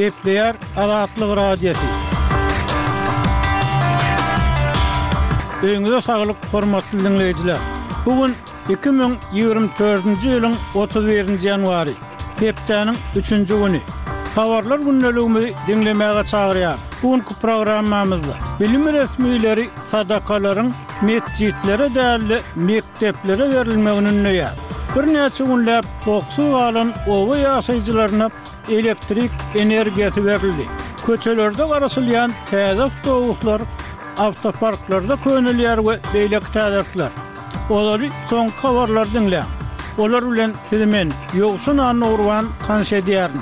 Gepleýär Azatlyk Radiosy. Öňüňize saglyk, hormatly diňleýjiler. Bu gün 2024-nji ýylyň 31-nji ýanwary, hepdäniň 3-nji güni. Habarlar gündeligimizi diňlemäge çagyrýar. Bu günki programmamyzda bilim resmileri sadakalaryň metjitlere däl-de, Deplere berilmegini ündeýär. Birnäçe günläp oksuz galan oba ýaşaýjylaryna elektrik energiýasy berildi. Köçelerde garaşylýan täze awtobuslar awtoparklarda könelýär we beýleki täzelikler. Olary soňky habarlary diňläň. Olar bilen sizi men, Ýowşan Annagurban, tanyş edýärin.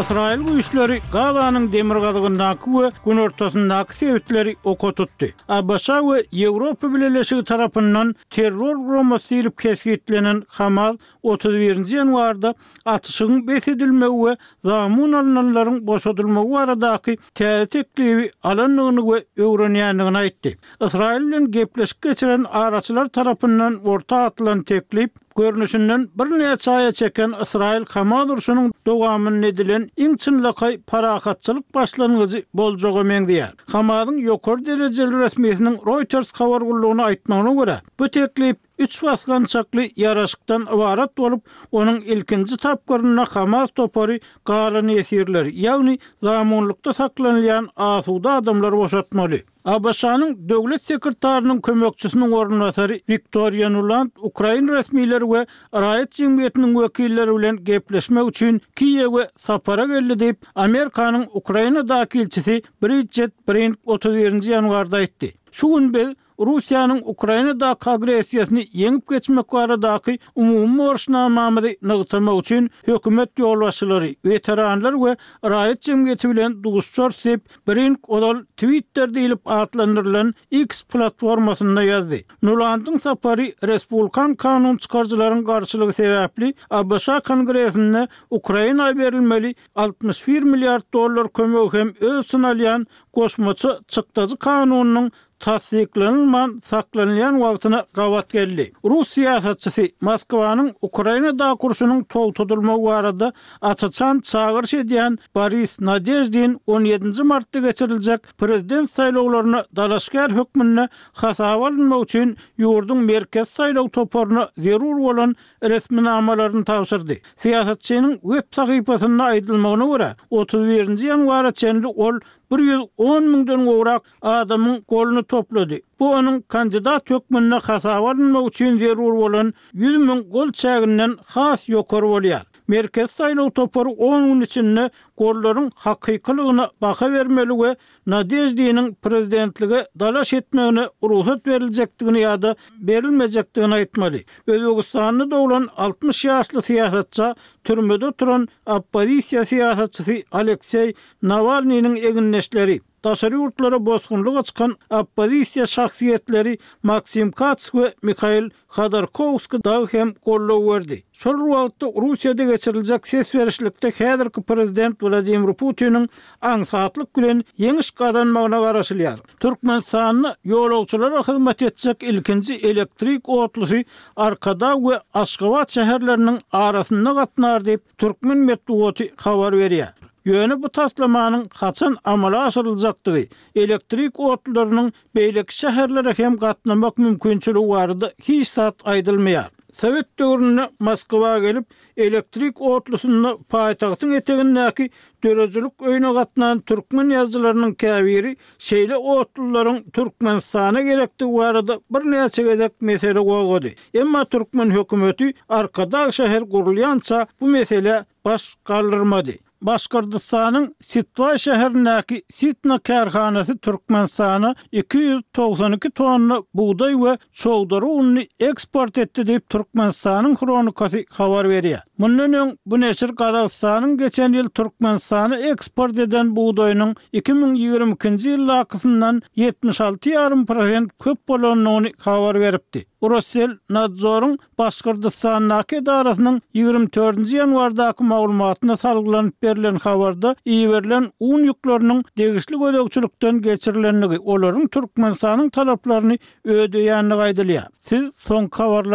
Ysraýyl güýçleri Gazanyň demirgazygyndaky we günortasyndaky sebitleri oka tutdy. ABŞ we Ýewropa Bileleşigi tarapyndan terror guramasy diýlip kesgitlenen Hamas otuz birinji ýanwarda atyşygyň bes edilmegi we zamun alnanlaryň boşadylmagy baradaky täze teklibi alandygyny we öwrenýändigini aýtdy. Ysraýyl bilen gepleşik geçiren araçylar tarapyndan orta atylan teklip, Görnüşinden birnäçe aýa çeken ysraýyl-hamas urşunyň dowamynda edilen iň çynlakaý parahatçylyk başlangyjy boljaga meňzeýär. Hamasyň ýokary derejeli resmisiniň Reuters habar gullugyna aýtmagyna görä, bu teklip üç basgançakly ýaraşykdan ybarat bolup, onuň ilkinji tapgyrynda Hamas topary galan ýesirleri, ýagny zamunlykda saklanylýan asuda adamlary boşatmaly. ABŞ-nyň Döwlet sekretarynyň kömekçisiniň orunbasary Wiktoriýa Nuland ukrain resmileri we raýat jemgyýetiniň wekilleri bilen gepleşmek üçin Kiýewe sapara geldi diýip, Amerikanyň Ukrainadaky ilçisi Bridjet Brink otuz birinji ýanwarda aýtdy. Şu gün biz Russiýanyň Ukrainadaky agressiýasyny ýeňip geçmek baradaky umumy borçnamamyzy nygtamak üçin hökümet ýolbaşçylary, weteranlar we raýat jemgyýeti bilen duşuşarys diýip, Brink ozal Twitter diýlip atlandyrylan X platformasynda ýazdy. Nulandyň sapary respublikan kanun çykaryjylaryň garşylygy sebäpli ABŞ Kongresinde Ukraina berilmeli altmyş bir milliard dollar kömegi hem öz içine alýan goşmaça çykdajy kanunynyň tassyklanylman saklanylýan wagtyna gabat geldi. Rus syýasatçysy Moskwanyň Ukrainadaky urşunyň togtadylmagy barada aç-açan çagyryş edýän Boris Nadeždin on ýedinji martda geçiriljek prezident saýlawlaryna dalaşgär hökmünde hasaba alynmak üçin ýurduň Merkezi saýlaw toparyna zerur bolan resminamalaryny tabşyrdy. Syýasatçynyň web sahypasynda aýdylmagyna görä, otuz birinji ýanwara çenli ol bir ýüz on müňden gowrak adamyň goluny toplady. Bu onuň kandidat hökmünde hasaba alynmagy üçin zerur bolan ýüz müň gol çäginden has ýokary bolýar. Merkezi saýlaw topary on gün içinde gollaryň hakykylygyna baha bermeli we Nadeždiniň prezidentlige dalaş etmegine rugsat beriljekdigini ýa-da berilmejekdigini aýtmaly. Özbegistanda doglan altmyş ýaşly syýasatça türmede oturan oppozisiýa syýasatçysy Alekseý Nawalnynyň egindeşleri, Daşary ýurtlara bosgunlyga çykan oppozisiýa şahsyýetleri Maksim Kats we Mihail Hodorkowska dagy hem goldaw berdi. Şol bir wagtda, Russiýada geçiriljek ses berişlikde häzirki prezident Wladimir Putiniň aňsatlyk bilen ýeňiş gazanmagyna garaşylýar. Türkmenistanda ýolagçylara hyzmat etjek ilkinji elektrik otlusy Arkadag we Aşgabat şäherleriniň arasynda gatnar diýip, Türkmen metbugaty habar berýär. Ýöne bu taslamanyň haçan amala aşyryljakdygy, elektrik otlylarynyň beýleki şäherlere hem gatnamak mümkinçiligi barada hiç zat aýdylmaýar. Sowet döwründe Moskwa gelip, elektrik otlusynda paýtagtyň etegindäki döredijilik öýüne gatnan türkmen ýazyjylarynyň käbiri şeýle otlularyň Türkmenistana gerekdigi barada birnäçe gezek mesele gozgady. Emma türkmen hökümeti Arkadag şäheri gurulýança bu meselä baş galdyrmady. Başgyrdystanyň Sitwaý şäherindäki Sitna kärhanasy Türkmenistana iki ýüz togsan iki tonna bugdaý we çowdary ununy eksport etdi diýip Türkmenistanyň Hronikasy habar berýär. Mundan öň, bu neşir Gazagystanyň geçen ýyl Türkmenistana eksport eden bugdaýynyň iki müň ýigrimi ikinji ýyldakysyndan ýetmiş alty ýarym prosent köp bolandygyny habar beripdi. Rosselnadzoryň Başgyrdystandaky edarasynyň ýigrimi dördünji ýanwardaky maglumatyna salgylanyp berlen habarda iberilen un ýükleriniň degişli gözegçilikden geçirilendigi, olaryň Türkmenistanyň talaplaryny ödeýändigi aýdylýar. Siz soňky habarlary